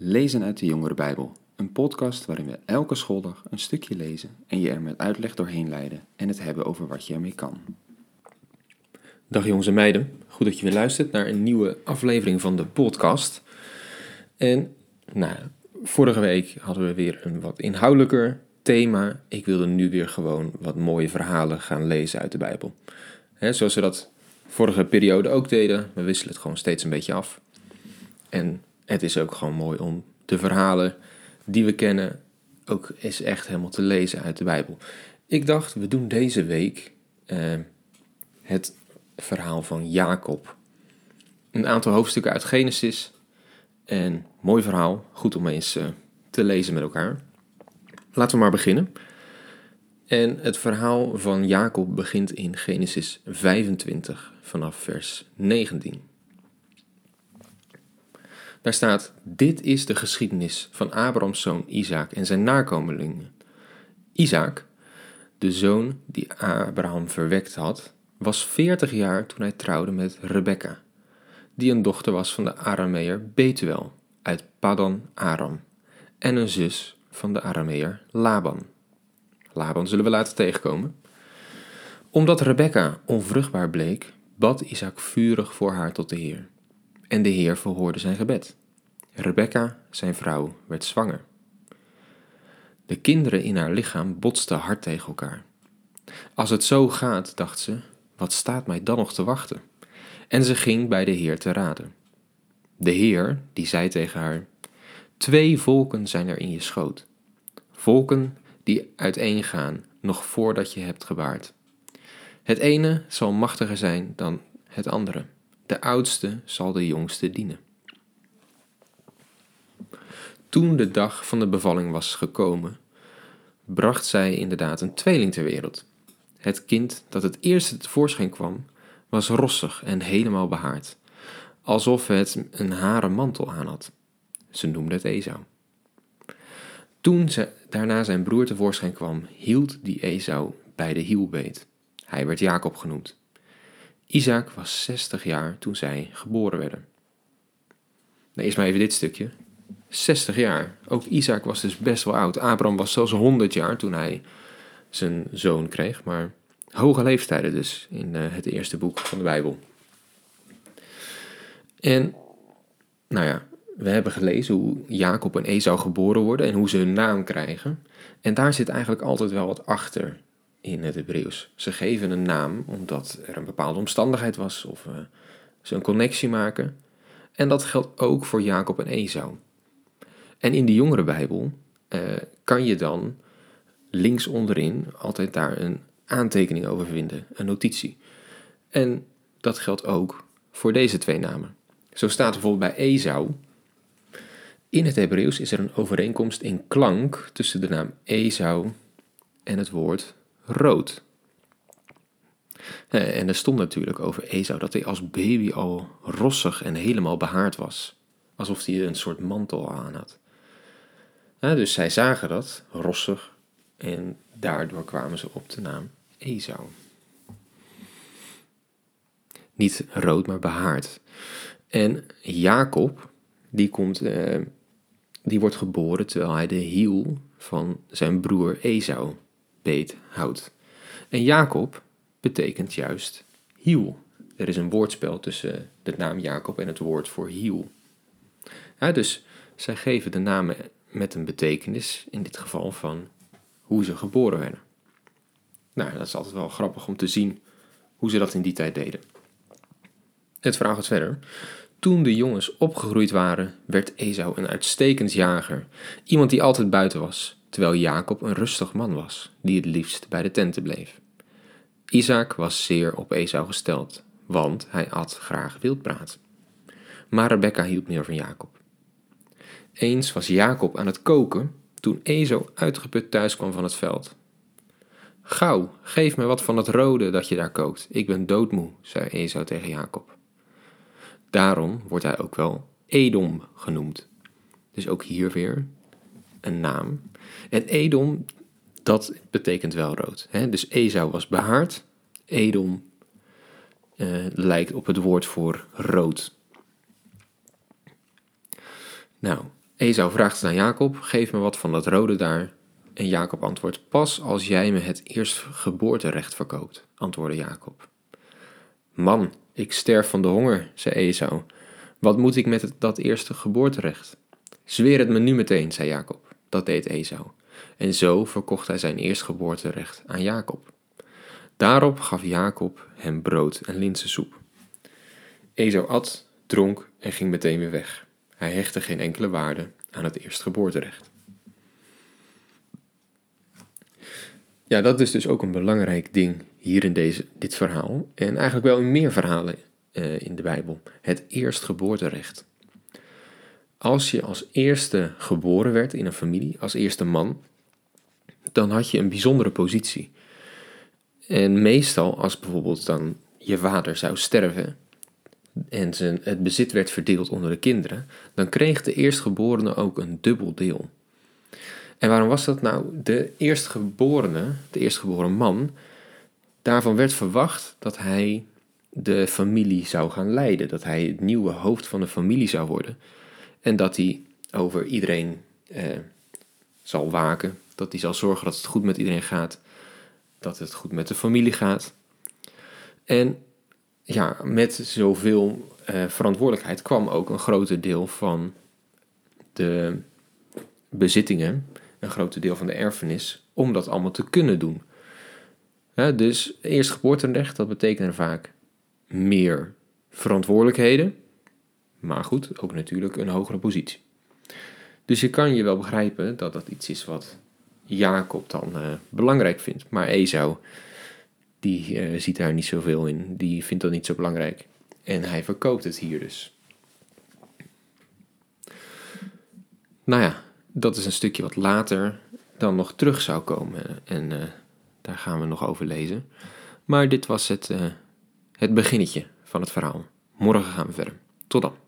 Lezen uit de Jongere Bijbel, een podcast waarin we elke schooldag een stukje lezen en je er met uitleg doorheen leiden en het hebben over wat je ermee kan. Dag jongens en meiden, goed dat je weer luistert naar een nieuwe aflevering van de podcast. En nou, vorige week hadden we weer een wat inhoudelijker thema. Ik wilde nu weer gewoon wat mooie verhalen gaan lezen uit de Bijbel. Zoals we dat vorige periode ook deden, we wisselen het gewoon steeds een beetje af. En het is ook gewoon mooi om de verhalen die we kennen ook eens echt helemaal te lezen uit de Bijbel. Ik dacht, we doen deze week eh, het verhaal van Jacob. Een aantal hoofdstukken uit Genesis. En mooi verhaal, goed om eens uh, te lezen met elkaar. Laten we maar beginnen. En het verhaal van Jacob begint in Genesis 25 vanaf vers 19. Daar staat: Dit is de geschiedenis van Abrahams zoon Isaac en zijn nakomelingen. Isaac, de zoon die Abraham verwekt had, was 40 jaar toen hij trouwde met Rebekka, die een dochter was van de Arameer Betuel uit Padan Aram en een zus van de Arameer Laban. Laban zullen we laten tegenkomen. Omdat Rebekka onvruchtbaar bleek, bad Isaac vurig voor haar tot de Heer. En de Heer verhoorde zijn gebed. Rebekka, zijn vrouw, werd zwanger. De kinderen in haar lichaam botsten hard tegen elkaar. Als het zo gaat, dacht ze, wat staat mij dan nog te wachten? En ze ging bij de Heer te raden. De Heer, die zei tegen haar: Twee volken zijn er in je schoot. Volken die uiteengaan nog voordat je hebt gebaard. Het ene zal machtiger zijn dan het andere. De oudste zal de jongste dienen. Toen de dag van de bevalling was gekomen, bracht zij inderdaad een tweeling ter wereld. Het kind dat het eerste tevoorschijn kwam, was rossig en helemaal behaard, alsof het een haren mantel aan had. Ze noemde het Esau. Toen ze daarna zijn broer tevoorschijn kwam, hield die Esau bij de hielbeet. Hij werd Jacob genoemd. Isaac was 60 jaar toen zij geboren werden. Nou, eerst maar even dit stukje. 60 jaar. Ook Isaac was dus best wel oud. Abraham was zelfs 100 jaar toen hij zijn zoon kreeg. Maar hoge leeftijden dus in uh, het eerste boek van de Bijbel. En, nou ja, we hebben gelezen hoe Jacob en Esau geboren worden en hoe ze hun naam krijgen. En daar zit eigenlijk altijd wel wat achter in het Hebreeuws. Ze geven een naam omdat er een bepaalde omstandigheid was of uh, ze een connectie maken. En dat geldt ook voor Jacob en Esau. En in de jongere Bijbel uh, kan je dan links onderin altijd daar een aantekening over vinden, een notitie. En dat geldt ook voor deze twee namen. Zo staat bijvoorbeeld bij Esau. In het Hebreeuws is er een overeenkomst in klank tussen de naam Esau en het woord rood. Eh, en er stond natuurlijk over Esau dat hij als baby al rossig en helemaal behaard was. Alsof hij een soort mantel aan had. dus zij zagen dat, rossig, en daardoor kwamen ze op de naam Esau. Niet rood, maar behaard. En Jacob, die, komt, eh, die wordt geboren terwijl hij de hiel van zijn broer Esau houdt. En Jacob betekent juist hiel. Er is een woordspel tussen de naam Jacob en het woord voor hiel. Ja, dus zij geven de namen met een betekenis, in dit geval van hoe ze geboren werden. Nou, dat is altijd wel grappig om te zien hoe ze dat in die tijd deden. Het verhaal gaat verder. Toen de jongens opgegroeid waren, werd Esau een uitstekend jager, iemand die altijd buiten was terwijl Jacob een rustig man was, die het liefst bij de tenten bleef. Isaac was zeer op Esau gesteld, want hij at graag wildbraad. Maar Rebecca hield meer van Jacob. Eens was Jacob aan het koken toen Esau uitgeput thuis kwam van het veld. Gauw, geef me wat van het rode dat je daar kookt. Ik ben doodmoe, zei Esau tegen Jacob. Daarom wordt hij ook wel Edom genoemd. Dus ook hier weer een naam. En Edom, dat betekent wel rood. Hè? Dus Esau was behaard. Edom uh, lijkt op het woord voor rood. Nou, Esau vraagt aan Jacob: Geef me wat van dat rode daar. En Jacob antwoordt: Pas als jij me het eerstgeboorterecht verkoopt, antwoordde Jacob. Man, ik sterf van de honger, zei Esau. Wat moet ik met dat eerste geboorterecht? Zweer het me nu meteen, zei Jacob. Dat deed Esau. En zo verkocht hij zijn eerstgeboorterecht aan Jacob. Daarop gaf Jacob hem brood en linzensoep. Esau at, dronk en ging meteen weer weg. Hij hechtte geen enkele waarde aan het eerstgeboorterecht. Ja, dat is dus ook een belangrijk ding hier in deze, dit verhaal. En eigenlijk wel in meer verhalen uh, in de Bijbel. Het eerstgeboorterecht. Als je als eerste geboren werd in een familie, als eerste man, dan had je een bijzondere positie. En meestal, als bijvoorbeeld dan je vader zou sterven en zijn, het bezit werd verdeeld onder de kinderen, dan kreeg de eerstgeborene ook een dubbel deel. En waarom was dat nou? De eerstgeborene, de eerstgeboren man, daarvan werd verwacht dat hij de familie zou gaan leiden, dat hij het nieuwe hoofd van de familie zou worden en dat hij over iedereen eh, zal waken, dat hij zal zorgen dat het goed met iedereen gaat, dat het goed met de familie gaat. En ja, met zoveel uh, verantwoordelijkheid kwam ook een groot deel van de bezittingen, een groot deel van de erfenis, om dat allemaal te kunnen doen. Dus eerst geboorterecht, dat betekent vaak meer verantwoordelijkheden, maar goed, ook natuurlijk een hogere positie. Dus je kan je wel begrijpen dat dat iets is wat Jacob dan uh, belangrijk vindt. Maar Esau, die uh, ziet daar niet zoveel in. Die vindt dat niet zo belangrijk. En hij verkoopt het hier dus. Nou ja, dat is een stukje wat later dan nog terug zou komen. En uh, daar gaan we nog over lezen. Maar dit was het, het beginnetje van het verhaal. Morgen gaan we verder. Tot dan.